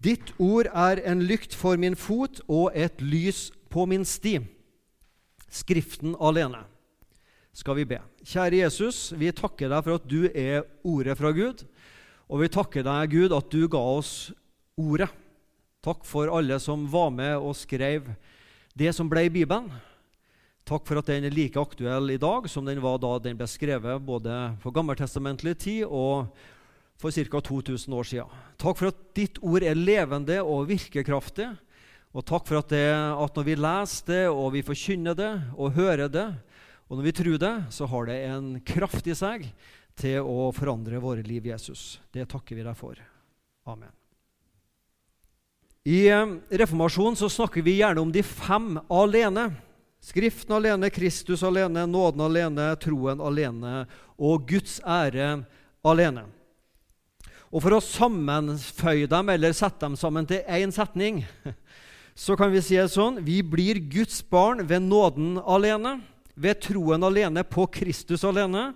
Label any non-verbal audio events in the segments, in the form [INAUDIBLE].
Ditt ord er en lykt for min fot og et lys på min sti. Skriften alene skal vi be. Kjære Jesus, vi takker deg for at du er ordet fra Gud. Og vi takker deg, Gud, at du ga oss ordet. Takk for alle som var med og skrev det som ble i Bibelen. Takk for at den er like aktuell i dag som den var da den ble skrevet, både på gammeltestamentlig tid og for ca. 2000 år siden. Takk for at ditt ord er levende og virkekraftig. Og takk for at, det, at når vi leser det, og vi forkynner det og hører det, og når vi tror det, så har det en kraft i seg til å forandre våre liv, Jesus. Det takker vi deg for. Amen. I eh, reformasjonen så snakker vi gjerne om de fem alene. Skriften alene, Kristus alene, nåden alene, troen alene og Guds ære alene. Og For å sammenføye dem eller sette dem sammen til én setning, [LAUGHS] så kan vi si det sånn Vi blir Guds barn ved nåden alene ved troen alene på Kristus alene,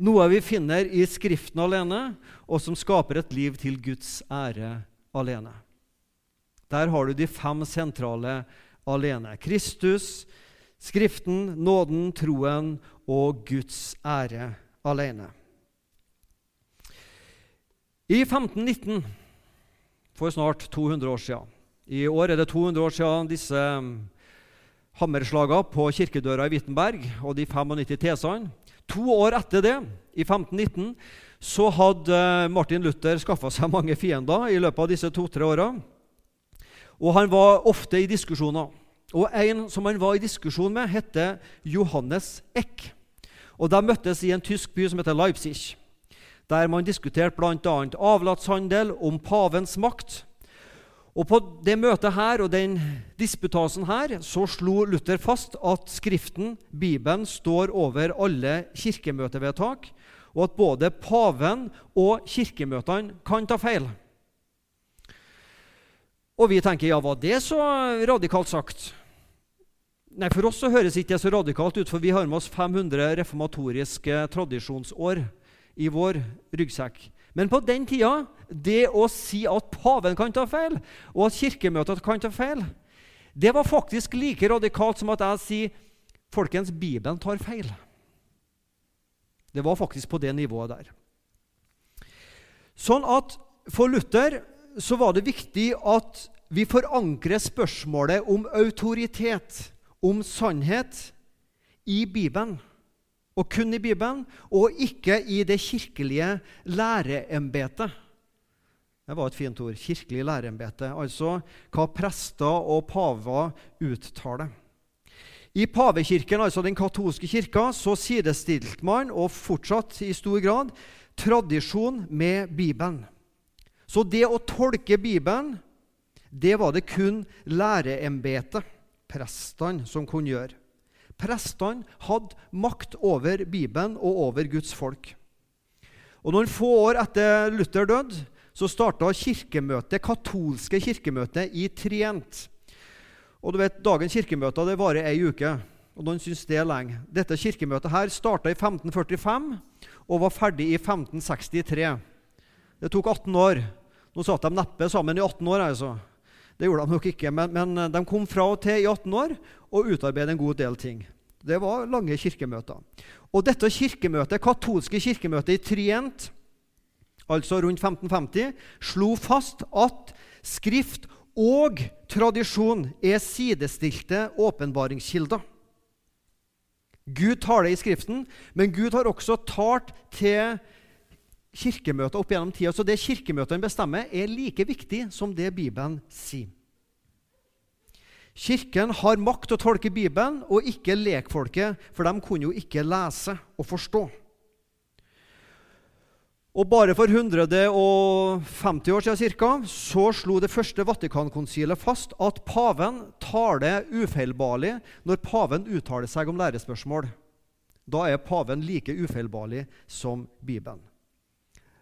noe vi finner i Skriften alene, og som skaper et liv til Guds ære alene. Der har du de fem sentrale alene. Kristus, Skriften, nåden, troen og Guds ære alene. I 1519, for snart 200 år siden I år er det 200 år siden disse hammerslagene på kirkedøra i Wittenberg og de 95 tesene. To år etter det, i 1519, så hadde Martin Luther skaffa seg mange fiender i løpet av disse to-tre åra. Og han var ofte i diskusjoner. Og En som han var i diskusjon med, heter Johannes Eck. Og De møttes i en tysk by som heter Leipzig, der man diskuterte bl.a. avlatshandel, om pavens makt og På det møtet her og den disputasen her så slo Luther fast at Skriften, Bibelen, står over alle kirkemøtevedtak, og at både paven og kirkemøtene kan ta feil. Og vi tenker ja, var det så radikalt sagt? Nei, For oss så høres ikke det så radikalt ut, for vi har med oss 500 reformatoriske tradisjonsår i vår ryggsekk. Men på den tida, det å si at paven kan ta feil, og at kirkemøtet kan ta feil, det var faktisk like radikalt som at jeg sier folkens, Bibelen tar feil. Det var faktisk på det nivået der. Sånn at for Luther så var det viktig at vi forankrer spørsmålet om autoritet, om sannhet, i Bibelen og kun i Bibelen, og ikke i det kirkelige læreembetet. Det var et fint ord. Kirkelig læreembete. Altså hva prester og paver uttaler. I pavekirken, altså den katolske kirka, så sidestilte man, og fortsatt i stor grad, tradisjon med Bibelen. Så det å tolke Bibelen, det var det kun læreembetet, prestene, som kunne gjøre. Prestene hadde makt over Bibelen og over Guds folk. Og Noen få år etter Luther døde, så starta kirkemøtet, katolske kirkemøtet i Trient. Og du vet, Dagens kirkemøte det varer ei uke, og noen syns det er lenge. Dette kirkemøtet her starta i 1545 og var ferdig i 1563. Det tok 18 år. Nå satt de neppe sammen i 18 år. altså. Det gjorde de nok ikke, men, men, de kom fra og til i 18 år og utarbeidet en god del ting. Det var lange kirkemøter. Og dette kirkemøtet, katolske kirkemøtet i Trient, altså rundt 1550, slo fast at Skrift og tradisjon er sidestilte åpenbaringskilder. Gud taler i Skriften, men Gud har også talt til kirkemøter opp gjennom tida. Så det kirkemøtene bestemmer, er like viktig som det Bibelen sier. Kirken har makt til å tolke Bibelen, og ikke lekfolket, for de kunne jo ikke lese og forstå. Og Bare for 150 år siden cirka, så slo det første Vatikankonsilet fast at paven taler ufeilbarlig når paven uttaler seg om lærespørsmål. Da er paven like ufeilbarlig som Bibelen.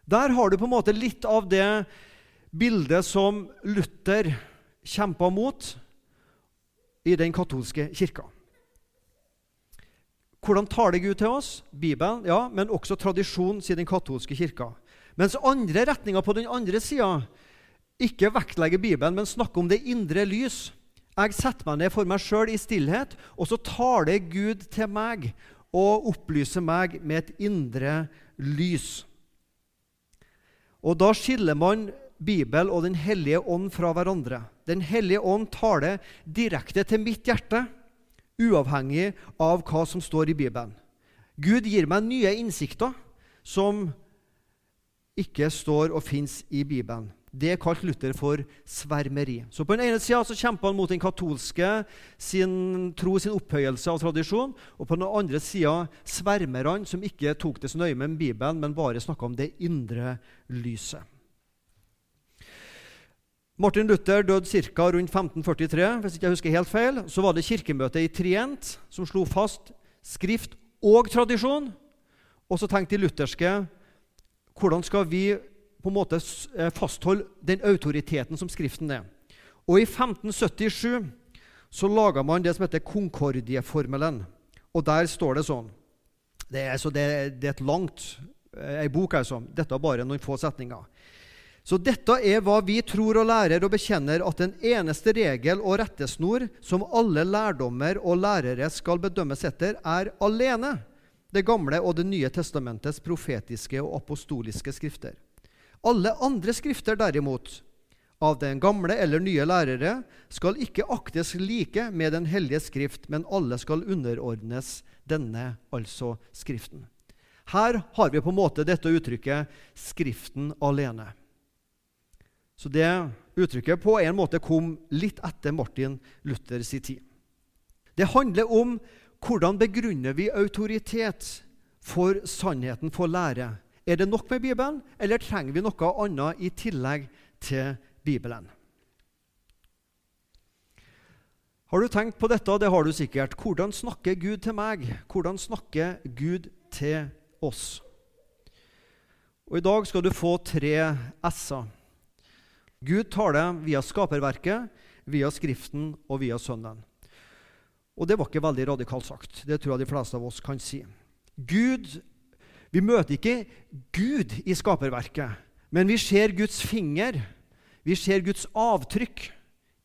Der har du på en måte litt av det bildet som Luther kjempa mot i den katolske kirka. Hvordan taler Gud til oss? Bibelen, ja, men også tradisjonen, sier den katolske kirka. Mens andre retninger på den andre sida ikke vektlegger Bibelen, men snakker om det indre lys. Jeg setter meg ned for meg sjøl i stillhet, og så taler Gud til meg og opplyser meg med et indre lys. Og Da skiller man Bibel og Den hellige ånd fra hverandre. Den hellige ånd taler direkte til mitt hjerte, uavhengig av hva som står i Bibelen. Gud gir meg nye innsikter som ikke står og fins i Bibelen. Det kalte Luther for svermeri. Så På den ene sida kjemper han mot den katolske sin tro, sin opphøyelse av tradisjon. Og på den andre sida svermerne som ikke tok det så nøye med Bibelen, men bare snakka om det indre lyset. Martin Luther døde ca. rundt 1543. Hvis ikke jeg husker helt feil, så var det kirkemøtet i Trient som slo fast skrift og tradisjon. Og så tenkte de lutherske hvordan skal vi på en måte eh, fastholde den autoriteten som Skriften er. Og I 1577 så laga man det som heter Konkordieformelen. Og der står det sånn Det er, så det, det er et langt, eh, ei bok, altså. Dette er bare noen få setninger. Så dette er hva vi tror og lærer og bekjenner, at den eneste regel og rettesnor som alle lærdommer og lærere skal bedømmes etter, er alene Det gamle og Det nye testamentets profetiske og apostoliske skrifter. Alle andre skrifter, derimot, av den gamle eller nye lærere, skal ikke aktes like med Den hellige skrift, men alle skal underordnes denne, altså Skriften. Her har vi på en måte dette uttrykket 'Skriften alene'. Så det uttrykket på en måte kom litt etter Martin Luthers tid. Det handler om hvordan begrunner vi autoritet for sannheten, for lære. Er det nok med Bibelen, eller trenger vi noe annet i tillegg til Bibelen? Har du tenkt på dette? Det har du sikkert. Hvordan snakker Gud til meg? Hvordan snakker Gud til oss? Og I dag skal du få tre s-er. Gud taler via skaperverket, via Skriften og via Sønnen. Og det var ikke veldig radikalt sagt. Det tror jeg de fleste av oss kan si. Gud, Vi møter ikke Gud i skaperverket, men vi ser Guds finger. Vi ser Guds avtrykk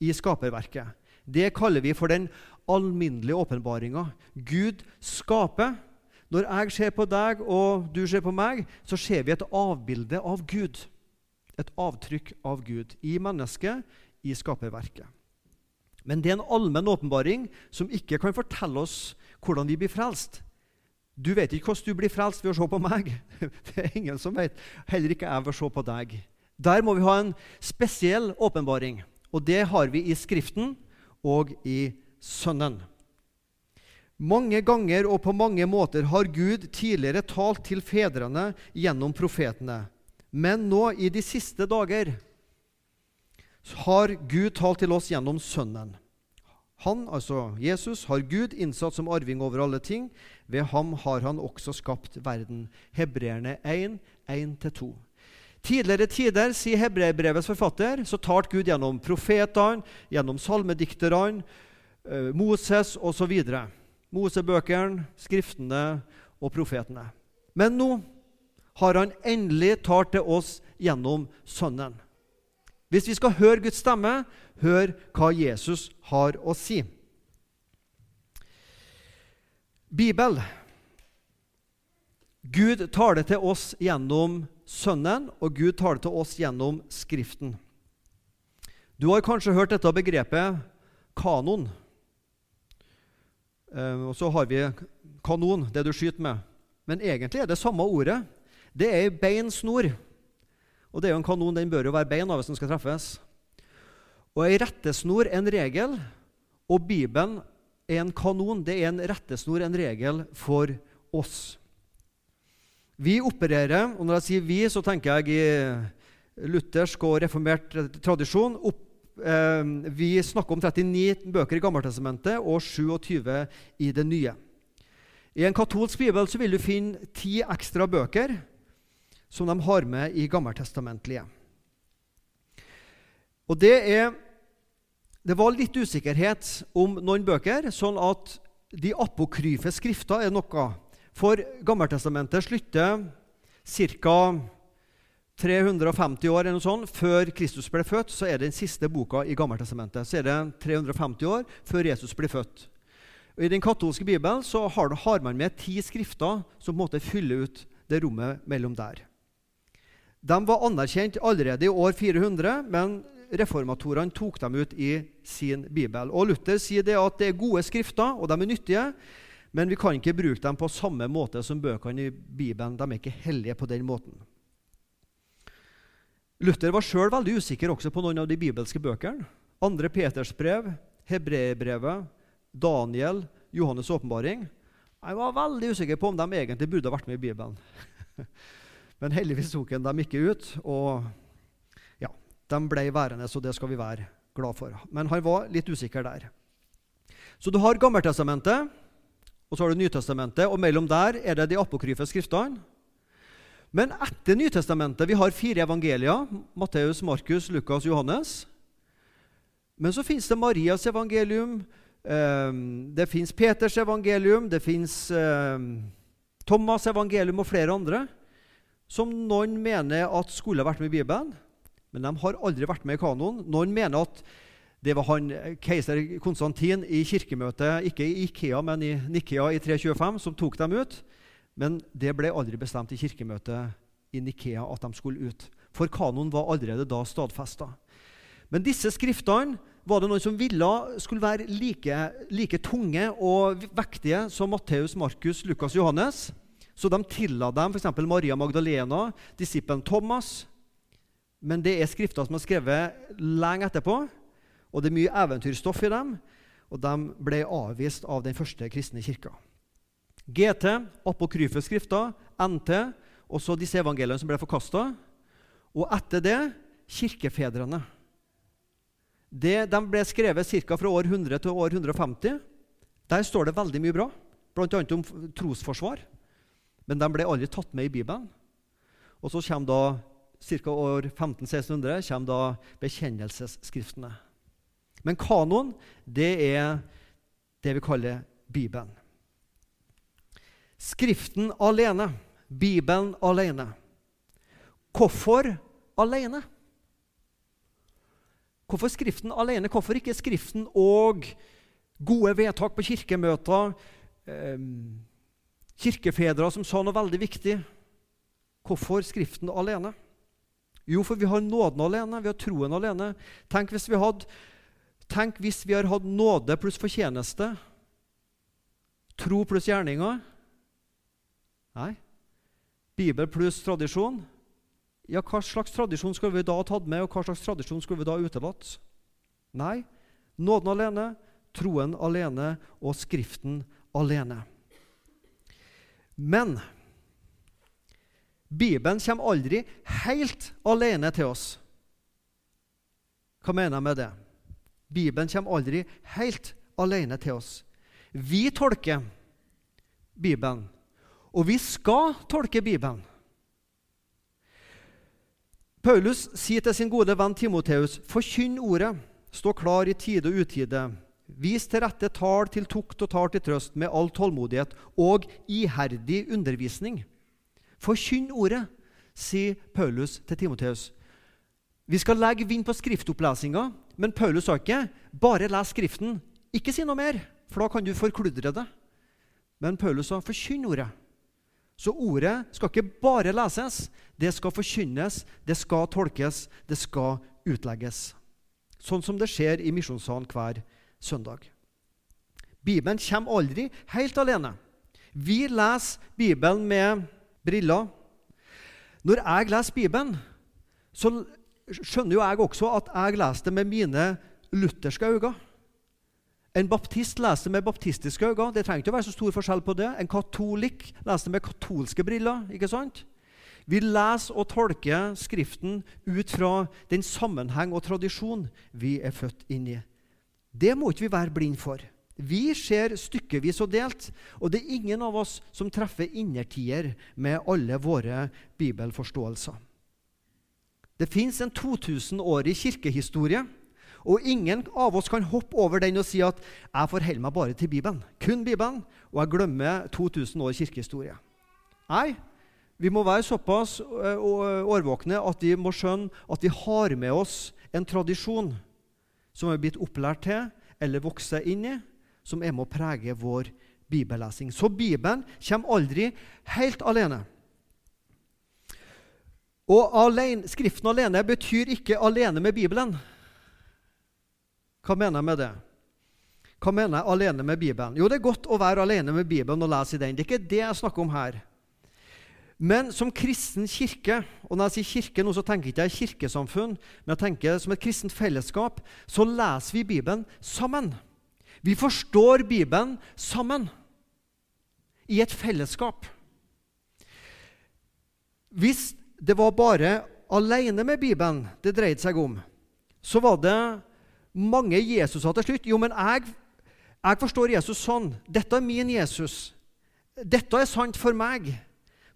i skaperverket. Det kaller vi for den alminnelige åpenbaringa. Gud skaper. Når jeg ser på deg og du ser på meg, så ser vi et avbilde av Gud et avtrykk av Gud i mennesket, i skaperverket. Men det er en allmenn åpenbaring som ikke kan fortelle oss hvordan vi blir frelst. Du vet ikke hvordan du blir frelst ved å se på meg. [LAUGHS] Det er ingen som vet. Heller ikke jeg ved å se på deg. Der må vi ha en spesiell åpenbaring, og det har vi i Skriften og i Sønnen. Mange ganger og på mange måter har Gud tidligere talt til fedrene gjennom profetene. Men nå, i de siste dager, har Gud talt til oss gjennom Sønnen. Han, altså Jesus, har Gud innsatt som arving over alle ting. Ved ham har han også skapt verden. Hebreerne 1, 1-2. Tidligere tider, sier hebreerbrevets forfatter, så talte Gud gjennom profetene, gjennom salmedikterne, eh, Moses osv. Mosebøkene, skriftene og profetene. Men nå har han endelig talt til oss gjennom Sønnen. Hvis vi skal høre Guds stemme, hør hva Jesus har å si. Bibel. Gud taler til oss gjennom Sønnen, og Gud taler til oss gjennom Skriften. Du har kanskje hørt dette begrepet kanon. Eh, og så har vi kanon, det du skyter med. Men egentlig er det samme ordet. Det er ei bein snor. Og det er jo en kanon, den bør jo være bein hvis den skal treffes. Og ei rettesnor er en regel, og Bibelen er en kanon. Det er en rettesnor, en regel, for oss. Vi opererer, og når jeg sier vi, så tenker jeg i luthersk og reformert tradisjon. Opp, eh, vi snakker om 39 bøker i Gammeltestamentet og 27 i det nye. I en katolsk bibel så vil du finne ti ekstra bøker som de har med i Gammeltestamentlige. Og det, er, det var litt usikkerhet om noen bøker, sånn at de apokryfe skrifter er noe. For Gammeltestamentet slutter ca. 350 år eller noe sånt, før Kristus ble født, så er det den siste boka i Gammeltestamentet. Så er det 350 år før Jesus blir født. Og I den katolske bibelen så har, har man med ti skrifter som på en måte fyller ut det rommet mellom der. De var anerkjent allerede i år 400, men reformatorene tok dem ut i sin bibel. Og Luther sier det at det er gode skrifter, og de er nyttige, men vi kan ikke bruke dem på samme måte som bøkene i Bibelen. De er ikke hellige på den måten. Luther var sjøl veldig usikker også på noen av de bibelske bøkene. Andre Peters brev, Hebreerbrevet, Daniel, Johannes' åpenbaring. Jeg var veldig usikker på om de egentlig burde vært med i Bibelen. [LAUGHS] Men heldigvis tok han dem ikke ut, og de ble værende, så det skal vi være glad for. Men han var litt usikker der. Så du har Gammeltestamentet, og så har du Nytestamentet, og mellom der er det de apokryfe skriftene. Men etter Nytestamentet Vi har fire evangelier. Matteus, Markus, Lukas, Johannes. Men så fins det Marias evangelium, ehm, det fins Peters evangelium, det fins ehm, Thomas' evangelium og flere andre som noen mener at skulle vært med i Bibelen, men de har aldri vært med i kanoen. Noen mener at det var han, keiser Konstantin i kirkemøtet, ikke i Ikea, men i Nikea i 325, som tok dem ut. Men det ble aldri bestemt i kirkemøtet i Nikea at de skulle ut. For kanoen var allerede da stadfesta. Men disse skriftene var det noen som ville skulle være like, like tunge og vektige som Matteus, Markus, Lukas Johannes. Så de tilla dem f.eks. Maria Magdalena, disippelen Thomas. Men det er skrifter som er skrevet lenge etterpå, og det er mye eventyrstoff i dem. Og de ble avvist av den første kristne kirka. GT, apokryfe skrifter, NT, og så disse evangeliene som ble forkasta. Og etter det kirkefedrene. Det, de ble skrevet ca. fra år 100 til år 150. Der står det veldig mye bra, bl.a. om trosforsvar. Men de ble aldri tatt med i Bibelen. Og så kommer da ca. år 1500-1600 kommer da bekjennelsesskriftene. Men kanon, det er det vi kaller Bibelen. Skriften alene, Bibelen alene. Hvorfor alene? Hvorfor Skriften alene? Hvorfor ikke Skriften og gode vedtak på kirkemøter? Eh, kirkefedre som sa noe veldig viktig. Hvorfor Skriften alene? Jo, for vi har nåden alene, vi har troen alene. Tenk hvis vi hadde Tenk hvis vi har hatt nåde pluss fortjeneste, tro pluss gjerninger. Nei. Bibel pluss tradisjon. Ja, hva slags tradisjon skulle vi da ha tatt med, og hva slags tradisjon skulle vi da ha utelatt? Nei. Nåden alene, troen alene og Skriften alene. Men Bibelen kommer aldri helt alene til oss. Hva mener jeg med det? Bibelen kommer aldri helt alene til oss. Vi tolker Bibelen og vi skal tolke Bibelen. Paulus sier til sin gode venn Timoteus.: Forkynn ordet, stå klar i tide og utide. Vis til rette tal til tukt og tal til trøst med all tålmodighet og iherdig undervisning. Forkynn ordet, sier Paulus til Timoteus. Vi skal legge vind på skriftopplesinga, men Paulus sa ikke 'bare les Skriften'. Ikke si noe mer, for da kan du forkludre det. Men Paulus sa 'forkynn ordet'. Så ordet skal ikke bare leses, det skal forkynnes, det skal tolkes, det skal utlegges. Sånn som det skjer i misjonssalen hver søndag. Bibelen kommer aldri helt alene. Vi leser Bibelen med briller. Når jeg leser Bibelen, så skjønner jo jeg også at jeg leser det med mine lutherske øyne. En baptist leser med baptistiske øyne. Det trenger ikke å være så stor forskjell på det. En katolikk leser med katolske briller. ikke sant? Vi leser og tolker Skriften ut fra den sammenheng og tradisjon vi er født inn i. Det må ikke vi være blind for. Vi ser stykkevis og delt, og det er ingen av oss som treffer innertier med alle våre bibelforståelser. Det fins en 2000-årig kirkehistorie og ingen av oss kan hoppe over den og si at 'jeg forholder meg bare til Bibelen'. Kun Bibelen, og jeg glemmer 2000 år kirkehistorie. Nei, Vi må være såpass årvåkne at vi må skjønne at vi har med oss en tradisjon som vi er blitt opplært til eller vokser inn i, som er med å prege vår bibellesing. Så Bibelen kommer aldri helt alene. Og alene, Skriften alene betyr ikke alene med Bibelen. Hva mener jeg med det? Hva mener jeg alene med Bibelen? Jo, det er godt å være alene med Bibelen og lese i den. Det er ikke det jeg snakker om her. Men som kristen kirke, og når jeg sier kirke nå, så tenker jeg ikke kirkesamfunn, men jeg tenker som et kristent fellesskap, så leser vi Bibelen sammen. Vi forstår Bibelen sammen. I et fellesskap. Hvis det var bare alene med Bibelen det dreide seg om, så var det mange Jesuser til slutt. Jo, men jeg, jeg forstår Jesus sånn. Dette er min Jesus. Dette er sant for meg.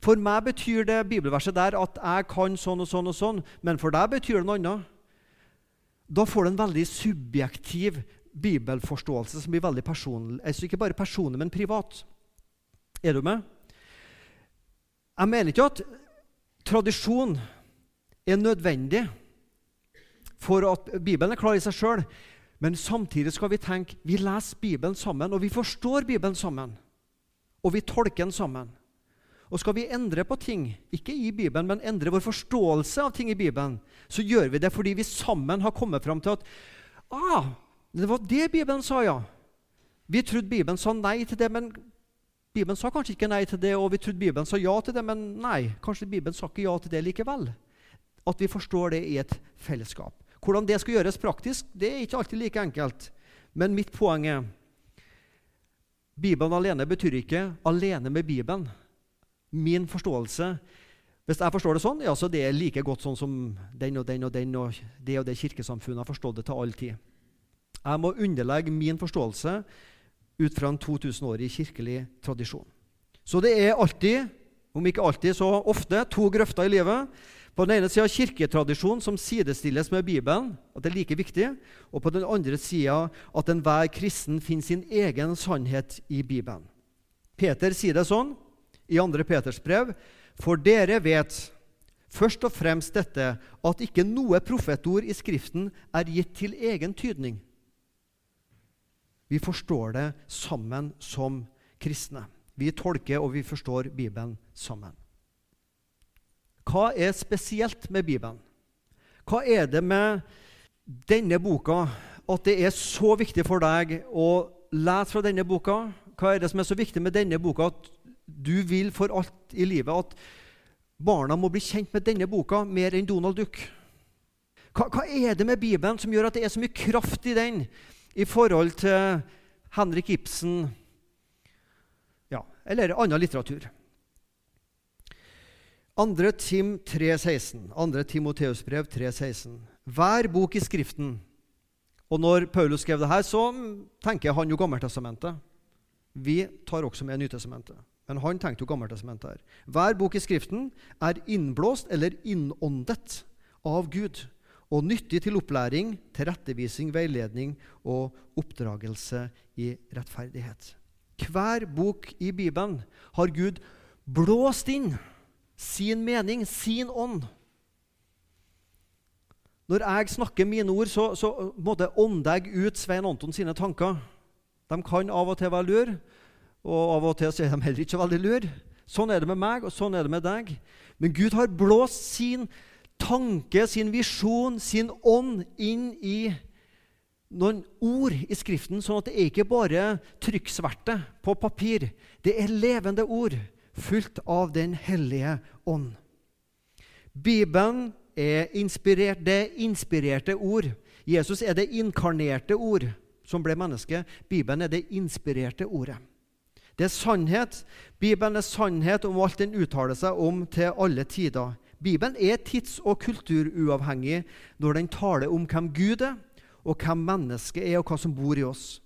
For meg betyr det bibelverset der at jeg kan sånn og sånn og sånn, men for deg betyr det noe annet. Da får du en veldig subjektiv bibelforståelse som blir veldig personlig. Altså ikke bare personlig, men privat. Er du med? Jeg mener ikke at tradisjon er nødvendig for at Bibelen er klar i seg sjøl. Men samtidig skal vi tenke vi leser Bibelen sammen, og vi forstår Bibelen sammen. Og vi tolker den sammen. Og skal vi endre på ting, ikke i Bibelen, men endre vår forståelse av ting i Bibelen, så gjør vi det fordi vi sammen har kommet fram til at ah, det var det Bibelen sa, ja. Vi trodde Bibelen sa nei til det, men Bibelen sa kanskje ikke nei til det, og vi trodde Bibelen sa ja til det, men nei, kanskje Bibelen sa ikke ja til det likevel. At vi forstår det i et fellesskap. Hvordan det skal gjøres praktisk, det er ikke alltid like enkelt. Men mitt poeng er Bibelen alene betyr ikke alene med Bibelen min forståelse Hvis jeg forstår det sånn, ja, så det er like godt sånn som den og den og den og det og det kirkesamfunnet har forstått det til all tid. Jeg må underlegge min forståelse ut fra en 2000-årig kirkelig tradisjon. Så det er alltid, om ikke alltid så ofte, to grøfter i livet. På den ene sida kirketradisjon som sidestilles med Bibelen, at det er like viktig. Og på den andre sida at enhver kristen finner sin egen sannhet i Bibelen. Peter sier det sånn i 2. Peters brev. For dere vet først og fremst dette, at ikke noe profetord i Skriften er gitt til egen tydning. Vi forstår det sammen som kristne. Vi tolker og vi forstår Bibelen sammen. Hva er spesielt med Bibelen? Hva er det med denne boka at det er så viktig for deg å lese fra denne boka? Hva er det som er så viktig med denne boka at du vil for alt i livet at barna må bli kjent med denne boka mer enn Donald Duck. Hva, hva, er det med Bibelen som gjør at det er så mye kraft i den i forhold til Henrik Ibsen ja, eller annen litteratur? 2. Tim 3,16. 2. Timoteus brev 3,16. Hver bok i Skriften Og når Paulus skrev det her, så tenker han jo Gammeltestamentet. Vi tar også med Nytestamentet. Men han tenkte jo Gammeltestamentet her. Hver bok i Skriften er innblåst eller innåndet av Gud og nyttig til opplæring, tilrettevisning, veiledning og oppdragelse i rettferdighet. Hver bok i Bibelen har Gud blåst inn sin mening, sin ånd. Når jeg snakker mine ord, så, så måtte jeg ut Svein Anton sine tanker. De kan av og til være lure, og av og til er de heller ikke veldig lure. Sånn er det med meg, og sånn er det med deg. Men Gud har blåst sin tanke, sin visjon, sin ånd inn i noen ord i Skriften, sånn at det er ikke bare trykksverte på papir. Det er levende ord, fullt av Den hellige ånd. Bibelen er inspirert, det er inspirerte ord. Jesus er det inkarnerte ord som ble menneske. Bibelen er det inspirerte ordet. Det er sannhet. Bibelen er sannhet om alt den uttaler seg om til alle tider. Bibelen er tids- og kulturuavhengig når den taler om hvem Gud er, og hvem mennesket er, og hva som bor i oss.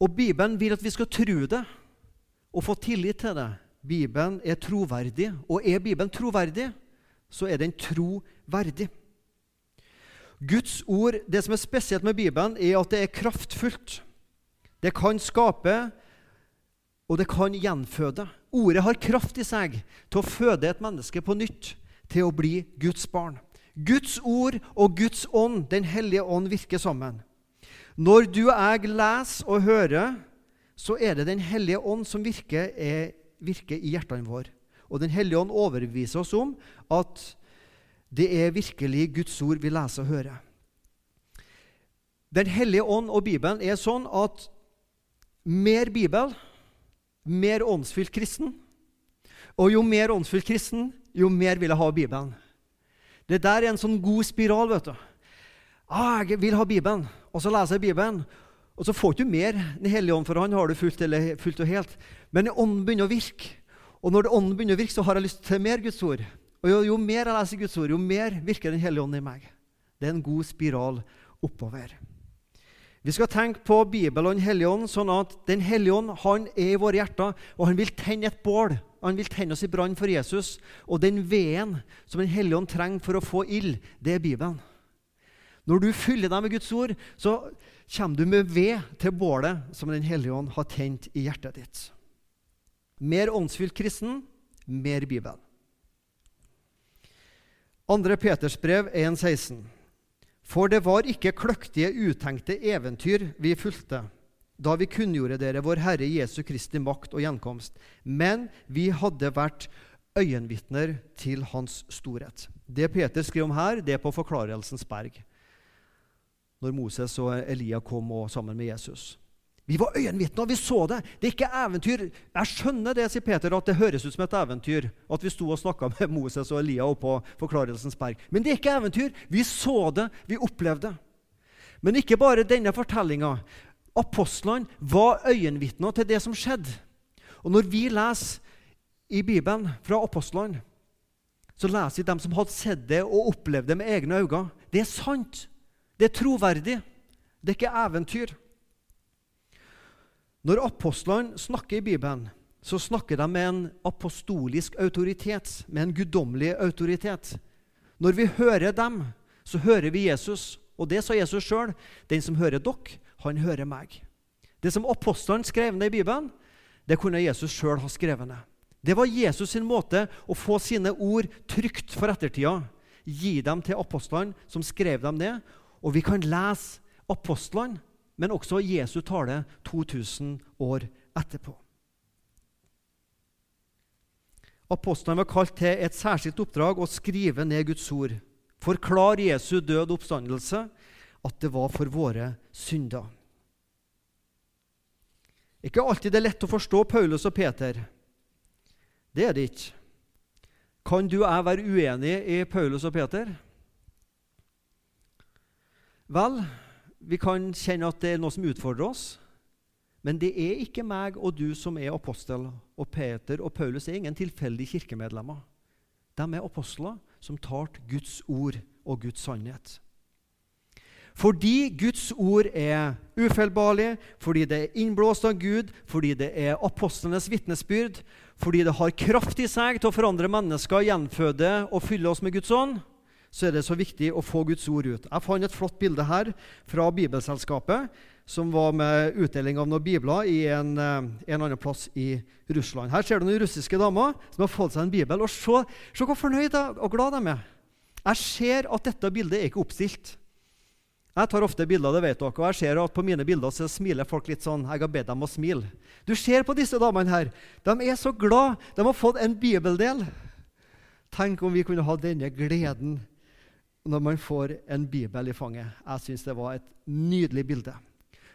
Og Bibelen vil at vi skal tro det og få tillit til det. Bibelen er troverdig, og er Bibelen troverdig, så er den troverdig. Guds ord, Det som er spesielt med Bibelen, er at det er kraftfullt. Det kan skape, og det kan gjenføde. Ordet har kraft i seg til å føde et menneske på nytt, til å bli Guds barn. Guds ord og Guds ånd, Den hellige ånd, virker sammen. Når du og jeg leser og hører, så er det Den hellige ånd som virker, er, virker i hjertene våre. Og Den hellige ånd overbeviser oss om at det er virkelig Guds ord vi leser og hører. Den hellige ånd og Bibelen er sånn at mer Bibel, mer åndsfylt kristen. Og jo mer åndsfylt kristen, jo mer vil jeg ha Bibelen. Det der er en sånn god spiral. vet du. Ah, jeg vil ha Bibelen, og så leser jeg Bibelen. Og så får du ikke mer Den hellige ånd, for han har du fullt, fullt og helt. Men ånden begynner å virke. Og når ånden begynner å virke, så har jeg lyst til mer Guds ord. Og jo, jo mer jeg leser Guds ord, jo mer virker Den hellige ånd i meg. Det er en god spiral oppover. Vi skal tenke på Bibelen og Den hellige ånd, sånn at Den hellige ånd han er i våre hjerter, og han vil tenne et bål. Han vil tenne oss i brann for Jesus. Og den veden som Den hellige ånd trenger for å få ild, det er Bibelen. Når du fyller deg med Guds ord, så kommer du med ved til bålet som Den hellige ånd har tent i hjertet ditt. Mer åndsfylt kristen, mer Bibelen. 2. Peters brev 1,16. For det var ikke kløktige, utenkte eventyr vi fulgte da vi kunngjorde dere vår Herre Jesu Kristi makt og gjenkomst, men vi hadde vært øyenvitner til Hans storhet. Det Peter skriver om her, det er på Forklarelsens berg, når Moses og Elia kom og, sammen med Jesus. Vi var øyenvitner, vi så det. Det er ikke eventyr. Jeg skjønner det, sier Peter, at det høres ut som et eventyr at vi sto og snakka med Moses og Elia oppå Forklarelsens berg. Men det er ikke eventyr. Vi så det, vi opplevde det. Men ikke bare denne fortellinga. Apostlene var øyenvitner til det som skjedde. Og når vi leser i Bibelen fra apostlene, så leser vi dem som hadde sett det og opplevd det med egne øyne. Det er sant. Det er troverdig. Det er ikke eventyr. Når apostlene snakker i Bibelen, så snakker de med en apostolisk autoritet, med en guddommelig autoritet. Når vi hører dem, så hører vi Jesus. Og det sa Jesus sjøl. Den som hører dere, han hører meg. Det som apostlene skrev ned i Bibelen, det kunne Jesus sjøl ha skrevet ned. Det var Jesus sin måte å få sine ord trygt for ettertida. Gi dem til apostlene, som skrev dem ned. Og vi kan lese apostlene men også Jesu tale 2000 år etterpå. Apostlene var kalt til et særskilt oppdrag å skrive ned Guds ord. Forklar Jesu død oppstandelse, at det var for våre synder. Ikke alltid det er lett å forstå Paulus og Peter. Det er det ikke. Kan du og jeg være uenig i Paulus og Peter? Vel, vi kan kjenne at det er noe som utfordrer oss. Men det er ikke meg og du som er apostel, og Peter og Paulus er ingen tilfeldige kirkemedlemmer. De er apostler som tar Guds ord og Guds sannhet. Fordi Guds ord er ufeilbarlig, fordi det er innblåst av Gud, fordi det er apostlenes vitnesbyrd, fordi det har kraft i seg til å forandre mennesker, gjenføde og fylle oss med Guds ånd, så er det så viktig å få Guds ord ut. Jeg fant et flott bilde her fra Bibelselskapet, som var med utdeling av noen bibler i en, eh, en annen plass i Russland. Her ser du noen russiske damer som har fått seg en bibel. og Se, se hvor fornøyd og glad de er. Jeg ser at dette bildet er ikke oppstilt. Jeg tar ofte bilder, det vet dere, og jeg ser at på mine bilder så smiler folk litt sånn. Jeg har bedt dem å smile. Du ser på disse damene her. De er så glad. De har fått en bibeldel. Tenk om vi kunne ha denne gleden når man får en bibel i fanget. Jeg syns det var et nydelig bilde.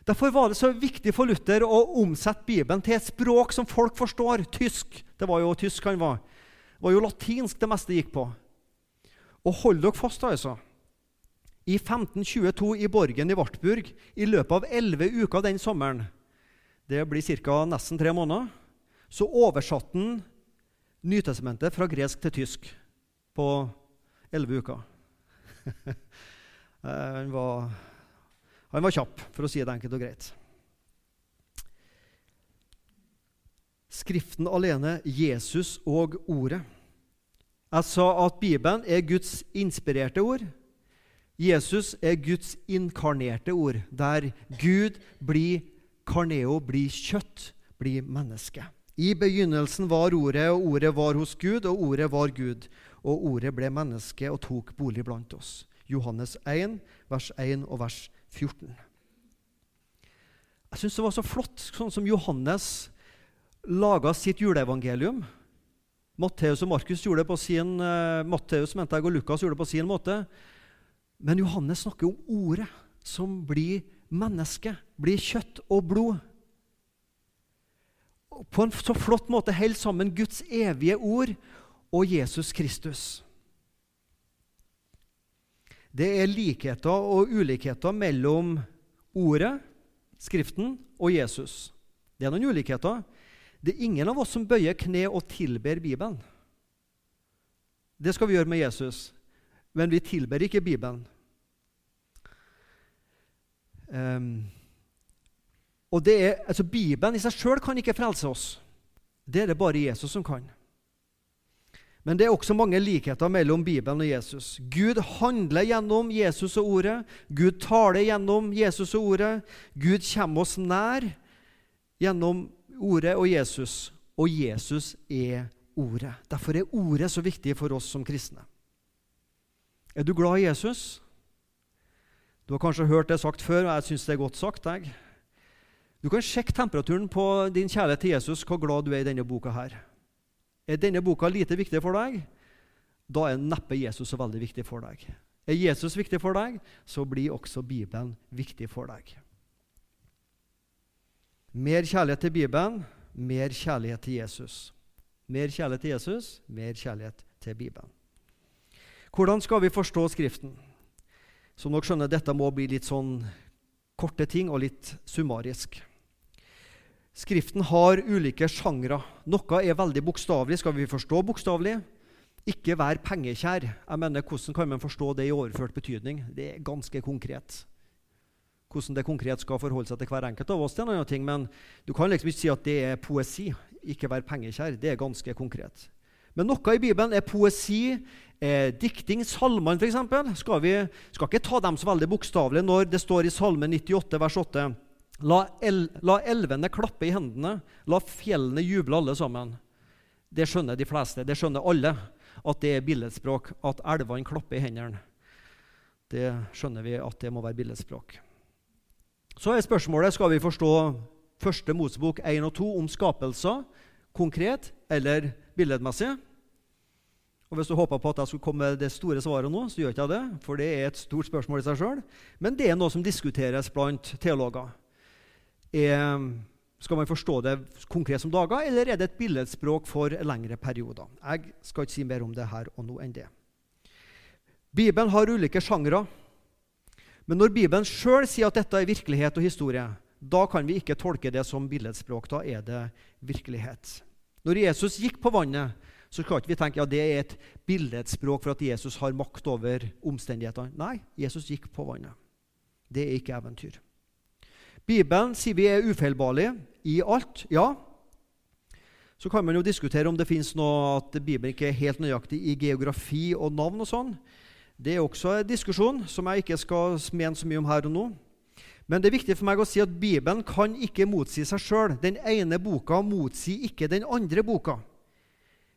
Derfor var det så viktig for Luther å omsette Bibelen til et språk som folk forstår. Tysk. Det var jo tysk han var. Det var jo latinsk det meste gikk på. Og hold dere fast, altså. I 1522 i Borgen i Wartburg, i løpet av elleve uker den sommeren, det blir ca. nesten tre måneder, så oversatte han Nytestamentet fra gresk til tysk på elleve uker. [LAUGHS] Eh, han, var, han var kjapp, for å si det enkelt og greit. Skriften alene, Jesus og Ordet. Jeg sa at Bibelen er Guds inspirerte ord. Jesus er Guds inkarnerte ord, der Gud blir karneo, blir kjøtt, blir menneske. I begynnelsen var Ordet, og Ordet var hos Gud, og Ordet var Gud. Og Ordet ble menneske og tok bolig blant oss. Johannes 1, vers 1 og vers 14. Jeg syns det var så flott, sånn som Johannes laga sitt juleevangelium. Matteus og Markus gjorde det på sin uh, Matteus mente jeg, og Lukas gjorde det på sin måte. Men Johannes snakker om Ordet som blir menneske, blir kjøtt og blod på en så flott måte holder sammen Guds evige ord og Jesus Kristus. Det er likheter og ulikheter mellom Ordet, Skriften, og Jesus. Det er noen ulikheter. Det er ingen av oss som bøyer kne og tilber Bibelen. Det skal vi gjøre med Jesus, men vi tilber ikke Bibelen. Um, og det er, altså Bibelen i seg sjøl kan ikke frelse oss. Det er det bare Jesus som kan. Men det er også mange likheter mellom Bibelen og Jesus. Gud handler gjennom Jesus og Ordet. Gud taler gjennom Jesus og Ordet. Gud kommer oss nær gjennom Ordet og Jesus. Og Jesus er Ordet. Derfor er Ordet så viktig for oss som kristne. Er du glad i Jesus? Du har kanskje hørt det sagt før, og jeg syns det er godt sagt. jeg. Du kan sjekke temperaturen på din kjærlighet til Jesus, hvor glad du er i denne boka. her. Er denne boka lite viktig for deg, da er neppe Jesus så veldig viktig for deg. Er Jesus viktig for deg, så blir også Bibelen viktig for deg. Mer kjærlighet til Bibelen, mer kjærlighet til Jesus. Mer kjærlighet til Jesus, mer kjærlighet til Bibelen. Hvordan skal vi forstå Skriften? Som dere skjønner, dette må bli litt sånn korte ting og litt summarisk. Skriften har ulike sjangre. Noe er veldig bokstavelig. Skal vi forstå bokstavelig? Ikke vær pengekjær. Jeg mener, Hvordan kan man forstå det i overført betydning? Det er ganske konkret. Hvordan det konkret skal forholde seg til hver enkelt av oss, det er en annen ting, men du kan liksom ikke si at det er poesi. Ikke vær pengekjær. Det er ganske konkret. Men noe i Bibelen er poesi, eh, dikting. Salmene, f.eks., skal vi skal ikke ta dem så veldig bokstavelig når det står i Salme 98, vers 8 La, el, la, elvene klappe i hendene, la fjellene juble alle sammen. Det skjønner de fleste, det skjønner alle, at det er billedspråk. At elvene klapper i hendene. Det skjønner vi at det må være billedspråk. Så er spørsmålet skal vi forstå første Mosebok 1 og 2 om skapelser konkret eller billedmessig. Og Hvis du håpa på at jeg skulle komme med det store svaret nå, så gjør ikke jeg det. For det er et stort spørsmål i seg sjøl. Men det er noe som diskuteres blant teologer. Er, skal man forstå det konkret som dager, eller er det et billedspråk for lengre perioder? Jeg skal ikke si mer om det her og nå enn det. Bibelen har ulike sjangre. Men når Bibelen sjøl sier at dette er virkelighet og historie, da kan vi ikke tolke det som billedspråk. Da er det virkelighet. Når Jesus gikk på vannet, så skal ikke vi tenke ja, det er et billedspråk for at Jesus har makt over omstendighetene. Nei, Jesus gikk på vannet. Det er ikke eventyr. Bibelen sier vi er ufeilbarlige i alt. Ja. Så kan man jo diskutere om det fins noe at Bibelen ikke er helt nøyaktig i geografi og navn og sånn. Det er også en diskusjon som jeg ikke skal mene så mye om her og nå. Men det er viktig for meg å si at Bibelen kan ikke motsi seg sjøl. Den ene boka motsier ikke den andre boka.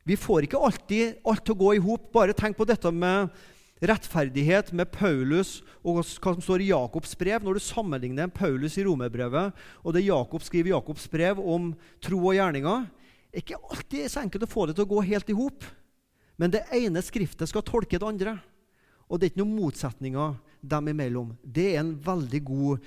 Vi får ikke alltid alt til å gå i hop. Bare tenk på dette med rettferdighet med Paulus og hva som står i Jakobs brev. Når du sammenligner Paulus i romerbrevet og det Jakob skriver i Jakobs brev om tro og gjerninger, er ikke alltid så enkelt å få det til å gå helt i hop. Men det ene skriftet skal tolke det andre. Og det er ikke noen motsetninger dem imellom. Det er en veldig god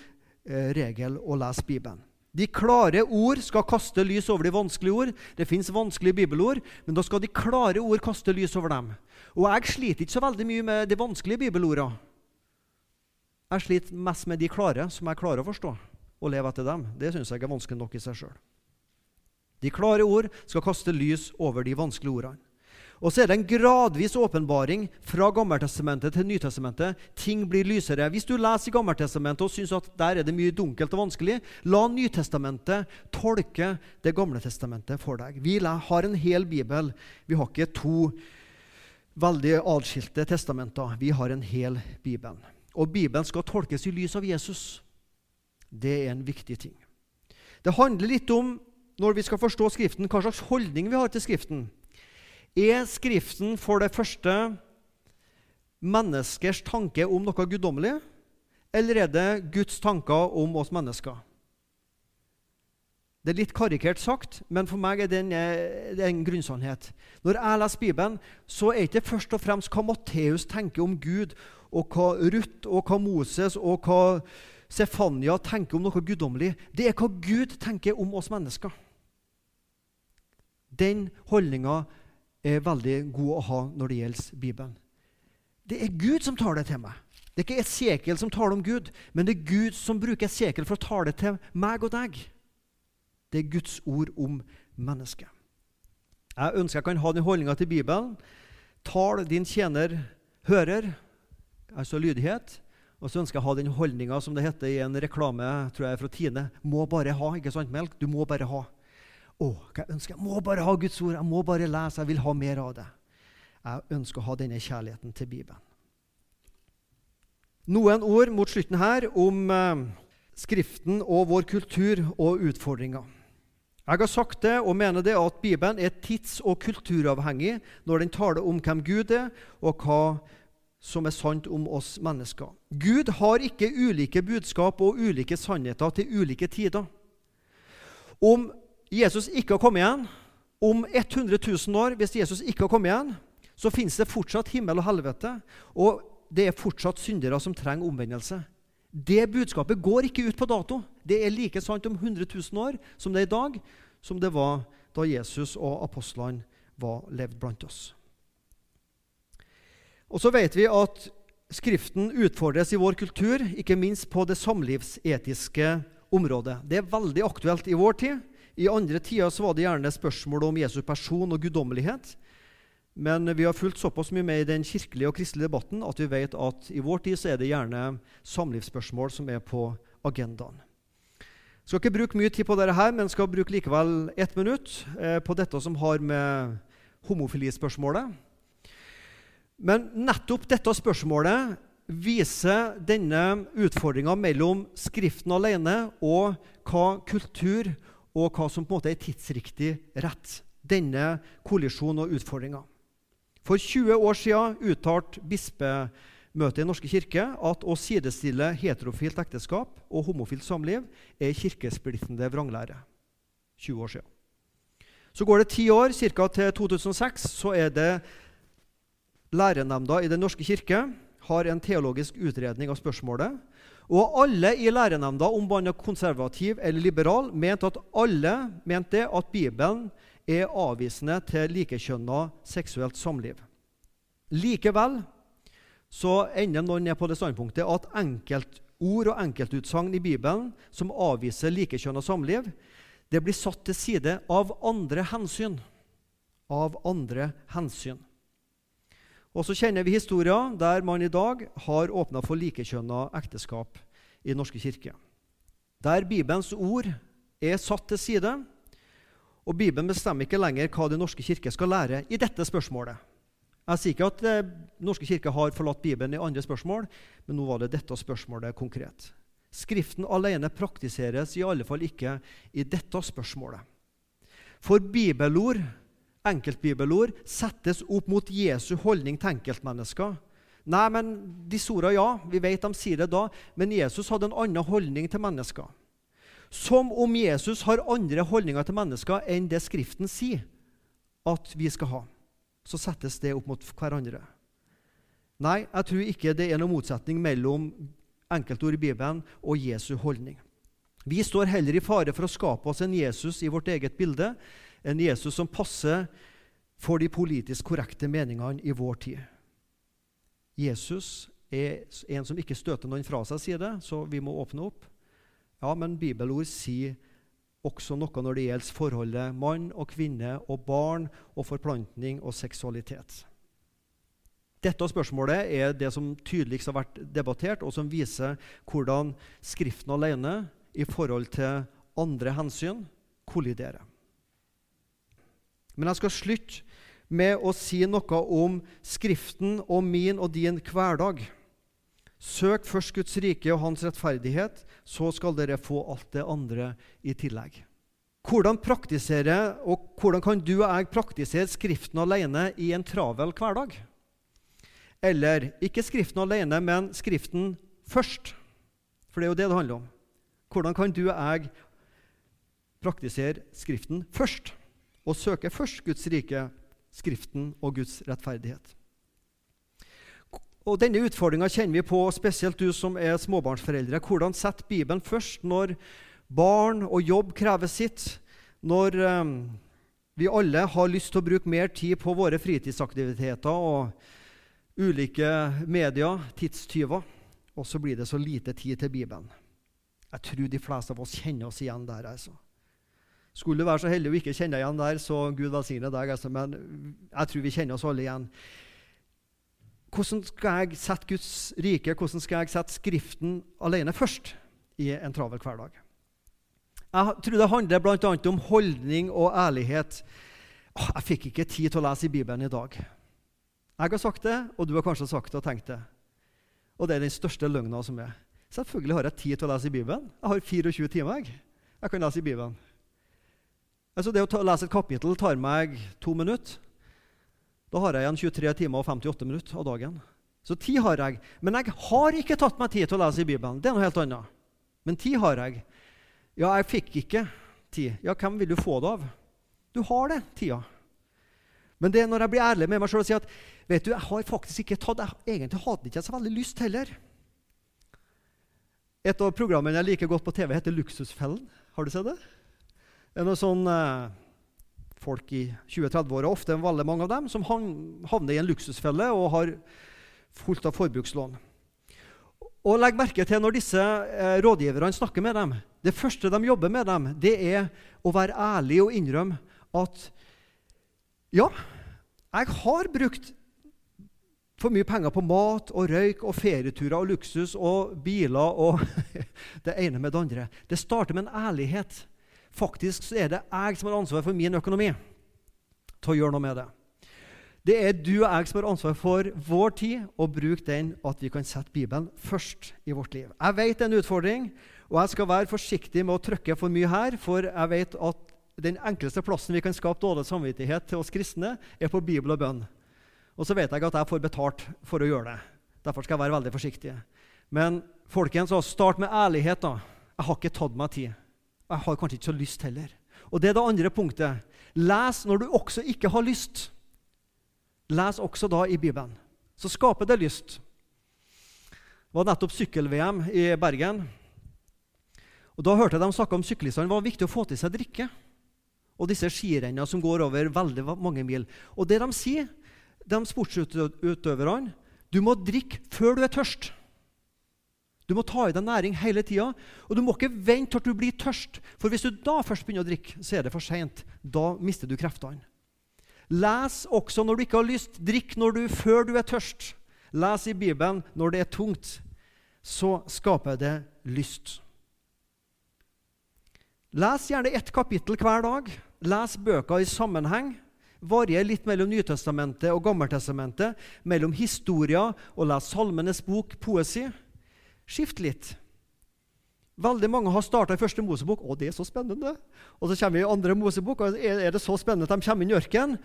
eh, regel å lese Bibelen. De klare ord skal kaste lys over de vanskelige ord. Det fins vanskelige bibelord, men da skal de klare ord kaste lys over dem. Og jeg sliter ikke så veldig mye med de vanskelige bibelordene. Jeg sliter mest med de klare, som jeg klarer å forstå og leve etter dem. Det syns jeg er vanskelig nok i seg sjøl. De klare ord skal kaste lys over de vanskelige ordene. Og så er det en gradvis åpenbaring fra Gammeltestamentet til Nytestamentet. Ting blir lysere. Hvis du leser i Gammeltestamentet og syns at der er det mye dunkelt og vanskelig, la Nytestamentet tolke Det gamle testamentet for deg. Vi har en hel bibel. Vi har ikke to veldig atskilte testamenter. Vi har en hel bibel. Og Bibelen skal tolkes i lys av Jesus. Det er en viktig ting. Det handler litt om når vi skal forstå Skriften, hva slags holdning vi har til Skriften. Er Skriften for det første menneskers tanke om noe guddommelig, eller er det Guds tanker om oss mennesker? Det er litt karikert sagt, men for meg er det en, eh, grunnsannhet. Når jeg leser Bibelen, så er det ikke først og fremst hva Matteus tenker om Gud, og hva Ruth og hva Moses og hva Sefania tenker om noe guddommelig. Det er hva Gud tenker om oss mennesker. Den holdninga er veldig god å ha når det gjelder Bibelen. Det er Gud som tar det til meg. Det er ikke Esekiel som taler om Gud, men det er Gud som bruker Esekiel for å tale til meg og deg. Det er Guds ord om mennesket. Jeg ønsker jeg kan ha den holdninga til Bibelen. Tal din tjener hører, altså lydighet. Og så ønsker jeg å ha den holdninga som det heter i en reklame tror jeg, fra Tine. Må bare ha. ikke sant, Melk? Du må bare ha. Å, hva jeg ønsker jeg? må bare ha Guds ord. Jeg må bare lese. Jeg vil ha mer av det. Jeg ønsker å ha denne kjærligheten til Bibelen. Noen ord mot slutten her om eh, Skriften og vår kultur og utfordringer. Jeg har sagt det og mener det at Bibelen er tids- og kulturavhengig når den taler om hvem Gud er, og hva som er sant om oss mennesker. Gud har ikke ulike budskap og ulike sannheter til ulike tider. Om Jesus ikke har kommet igjen, om 100 000 år, hvis Jesus ikke har kommet igjen, så finnes det fortsatt himmel og helvete, og det er fortsatt syndere som trenger omvendelse. Det budskapet går ikke ut på dato. Det er like sant om 100 000 år som det er i dag, som det var da Jesus og apostlene var levd blant oss. Og så vet vi at Skriften utfordres i vår kultur, ikke minst på det samlivsetiske området. Det er veldig aktuelt i vår tid. I andre tider var det gjerne spørsmål om Jesu person og guddommelighet. Men vi har fulgt såpass mye med i den kirkelige og kristelige debatten at vi vet at i vår tid så er det gjerne samlivsspørsmål som er på agendaen. Skal ikke bruke mye tid på dette, her, men skal bruke likevel ett minutt eh, på dette som har med homofilispørsmålet. Men nettopp dette spørsmålet viser denne utfordringa mellom Skriften alene og hva kultur og hva som på en måte er tidsriktig rett. Denne kollisjonen og utfordringa. For 20 år siden uttalte bispemøtet i Norske kirke at å sidestille heterofilt ekteskap og homofilt samliv er kirkesplittende vranglære. 20 år siden. Så går det ti år, ca. til 2006, så er det lærenemnda i Den norske kirke har en teologisk utredning av spørsmålet. Og alle i lærenemnda, om man er konservativ eller liberal, mente at alle mente at Bibelen er avvisende til likekjønna seksuelt samliv. Likevel så ender noen ned på det standpunktet at enkeltord og enkeltutsagn i Bibelen som avviser likekjønn og samliv, det blir satt til side av andre hensyn. Av andre hensyn. Og så kjenner vi historier der man i dag har åpna for likekjønna ekteskap i norske kirke. Der Bibelens ord er satt til side, og Bibelen bestemmer ikke lenger hva Den norske kirke skal lære i dette spørsmålet. Jeg sier ikke at Den eh, norske kirke har forlatt Bibelen i andre spørsmål, men nå var det dette spørsmålet konkret. Skriften alene praktiseres i alle fall ikke i dette spørsmålet. For bibelord, enkeltbibelord settes opp mot Jesu holdning til enkeltmennesker. Nei, men disse ordene, ja, vi vet de sier det da, men Jesus hadde en annen holdning til mennesker. Som om Jesus har andre holdninger til mennesker enn det Skriften sier at vi skal ha. Så settes det opp mot hverandre. Nei, jeg tror ikke det er noen motsetning mellom enkeltord i Bibelen og Jesu holdning. Vi står heller i fare for å skape oss en Jesus i vårt eget bilde, en Jesus som passer for de politisk korrekte meningene i vår tid. Jesus er en som ikke støter noen fra seg, sier det, så vi må åpne opp. Ja, men bibelord sier også noe når det gjelder forholdet mann og kvinne og barn og forplantning og seksualitet. Dette spørsmålet er det som tydeligst har vært debattert, og som viser hvordan Skriften alene i forhold til andre hensyn kolliderer. Men jeg skal slutte med å si noe om Skriften og min og din hverdag. Søk først Guds rike og hans rettferdighet, så skal dere få alt det andre i tillegg. hvordan praktisere, og hvordan kan du og jeg praktisere Skriften alene i en travel hverdag? Eller ikke Skriften alene, men Skriften først. For det er jo det det handler om. Hvordan kan du og jeg praktisere Skriften først? Og søke først Guds rike, Skriften og Guds rettferdighet. Og Denne utfordringa kjenner vi på, spesielt du som er småbarnsforeldre. Hvordan setter Bibelen først når barn og jobb krever sitt, når um, vi alle har lyst til å bruke mer tid på våre fritidsaktiviteter og ulike medier, tidstyver, og så blir det så lite tid til Bibelen. Jeg tror de fleste av oss kjenner oss igjen der. altså. Skulle du være så heldig å ikke kjenne deg igjen der, så Gud velsigne deg. Altså, men jeg tror vi kjenner oss alle igjen. Hvordan skal jeg sette Guds rike, hvordan skal jeg sette Skriften alene først i en travel hverdag? Jeg tror det handler bl.a. om holdning og ærlighet. Jeg fikk ikke tid til å lese i Bibelen i dag. Jeg har sagt det, og du har kanskje sagt det og tenkt det. Og det er den største løgna som er. Selvfølgelig har jeg tid til å lese i Bibelen. Jeg har 24 timer. Jeg, jeg kan lese i Bibelen. Altså Det å ta, lese et kapittel tar meg to minutter. Da har jeg igjen 23 timer og 58 minutter av dagen. Så tid har jeg. Men jeg har ikke tatt meg tid til å lese i Bibelen. Det er noe helt annet. Men tid har jeg. Ja, jeg fikk ikke tid. Ja, hvem vil du få det av? Du har det, tida. Men det er når jeg blir ærlig med meg sjøl og sier at vet du, jeg har faktisk ikke tatt jeg Egentlig hadde ikke så veldig lyst heller. Et av programmene jeg liker godt på TV, heter Luksusfellen. Har du sett det? Det er noe sånn eh, folk i 20-30-åra, ofte veldig mange av dem, som havner i en luksusfelle og har fullt av forbrukslån. Og legg merke til når disse eh, rådgiverne snakker med dem. Det første de jobber med dem, det er å være ærlig og innrømme at ja, jeg har brukt for mye penger på mat og røyk og ferieturer og luksus og biler og [LAUGHS] det ene med det andre. Det starter med en ærlighet. Faktisk så er det jeg som har ansvar for min økonomi til å gjøre noe med det. Det er du og jeg som har ansvar for vår tid, og bruke den at vi kan sette Bibelen først i vårt liv. Jeg vet det er en utfordring, og jeg skal være forsiktig med å trykke for mye her, for jeg vet at den enkleste plassen vi kan skape dårlig samvittighet til oss kristne, er på Bibel og bønn. Og så vet jeg at jeg får betalt for å gjøre det. Derfor skal jeg være veldig forsiktig. Men folkens, start med ærlighet. da. Jeg har ikke tatt meg tid. Jeg har kanskje ikke så lyst heller. Og det er det andre punktet. Les når du også ikke har lyst. Les også da i Bibelen. Så skaper det lyst. Det var nettopp sykkel-VM i Bergen. Og Da hørte jeg dem snakke om syklistene. Det var viktig å få til seg drikke. Og disse skirennene som går over veldig mange mil. Og det de sier, de sportsutøverne Du må drikke før du er tørst. Du må ta i deg næring hele tida. Og du må ikke vente til du blir tørst. For hvis du da først begynner å drikke, så er det for seint. Da mister du kreftene. Les også når du ikke har lyst. Drikk når du, før du er tørst. Les i Bibelen når det er tungt. Så skaper det lyst. Les gjerne ett kapittel hver dag. Les bøker i sammenheng. Varier litt mellom Nytestamentet og Gammeltestamentet, mellom historier og les Salmenes bok, poesi. Skift litt. Veldig mange har starta i første Mosebok. Å, det er så spennende! Og så kommer vi i andre Mosebok, og er det så spennende at de kommer inn i ørkenen.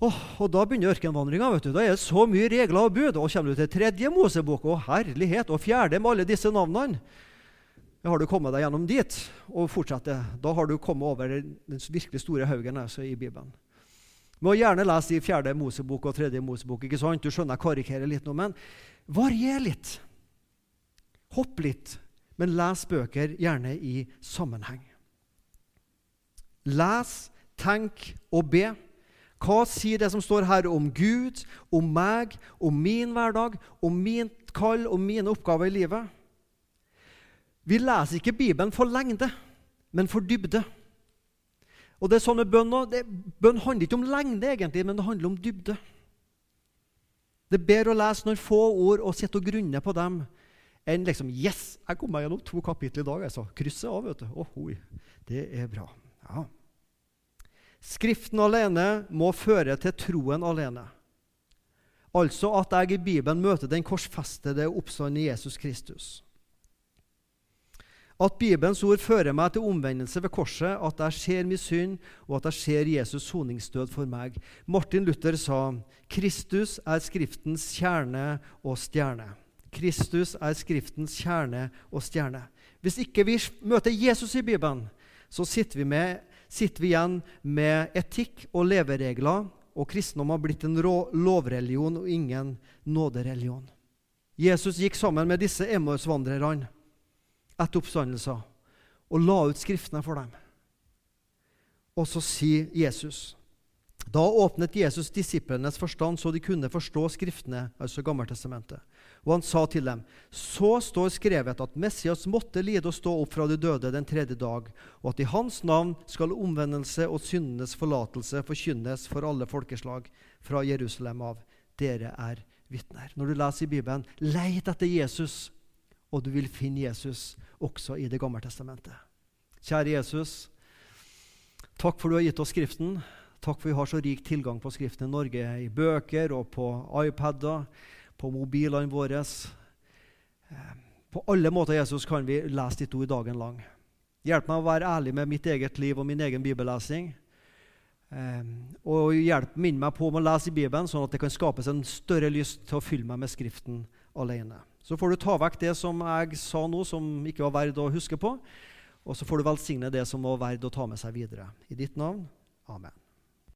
Oh, og da begynner ørkenvandringa. Da er det så mye regler og bud. Og kommer du til tredje Mosebok, og herlighet, og fjerde med alle disse navnene har du kommet deg gjennom dit og fortsetter. Da har du kommet over den virkelig store haugen altså, i Bibelen. Må gjerne lese i fjerde Mosebok og tredje Mosebok. ikke sant? Du skjønner jeg karikerer litt nå, men varier litt. Hopp litt, men les bøker gjerne i sammenheng. Les, tenk og be. Hva sier det som står her om Gud, om meg, om min hverdag, om min kall og mine oppgaver i livet? Vi leser ikke Bibelen for lengde, men for dybde. Og det er sånn med Bønn også. Bønn handler ikke om lengde, egentlig, men det handler om dybde. Det er bedre å lese noen få ord og sitte og grunne på dem enn liksom Yes, jeg kom meg gjennom to kapitler i dag. altså. Krysset av, vet du. Oh, oi. Det er bra. Ja. Skriften alene må føre til troen alene. Altså at jeg i Bibelen møter den korsfestede oppstanden i Jesus Kristus. At Bibelens ord fører meg til omvendelse ved korset, at jeg ser min synd, og at jeg ser Jesus soningsdød for meg. Martin Luther sa Kristus er Skriftens kjerne og stjerne. Kristus er Skriftens kjerne og stjerne. Hvis ikke vi møter Jesus i Bibelen, så sitter vi, med, sitter vi igjen med etikk og leveregler, og kristendom har blitt en lovreligion og ingen nådereligion. Jesus gikk sammen med disse Emmaus-vandrerne etter oppstandelsen og la ut Skriftene for dem. Og så sier Jesus Da åpnet Jesus disiplenes forstand så de kunne forstå Skriftene, altså Gammeltestamentet. Og han sa til dem, så står skrevet at Messias måtte lide og stå opp fra de døde den tredje dag, og at i hans navn skal omvendelse og syndenes forlatelse forkynnes for alle folkeslag fra Jerusalem av. Dere er vitner. Når du leser i Bibelen, leit etter Jesus, og du vil finne Jesus også i Det gamle testamentet. Kjære Jesus, takk for du har gitt oss Skriften. Takk for vi har så rik tilgang på Skriften i Norge, i bøker og på iPader på mobilene våre. Eh, på alle måter Jesus, kan vi lese ditt ord dagen lang. Hjelp meg å være ærlig med mitt eget liv og min egen bibellesing. Eh, og hjelp minn meg på å lese i Bibelen, sånn at det kan skapes en større lyst til å fylle meg med Skriften alene. Så får du ta vekk det som jeg sa nå, som ikke var verdt å huske på. Og så får du velsigne det som var verdt å ta med seg videre. I ditt navn. Amen.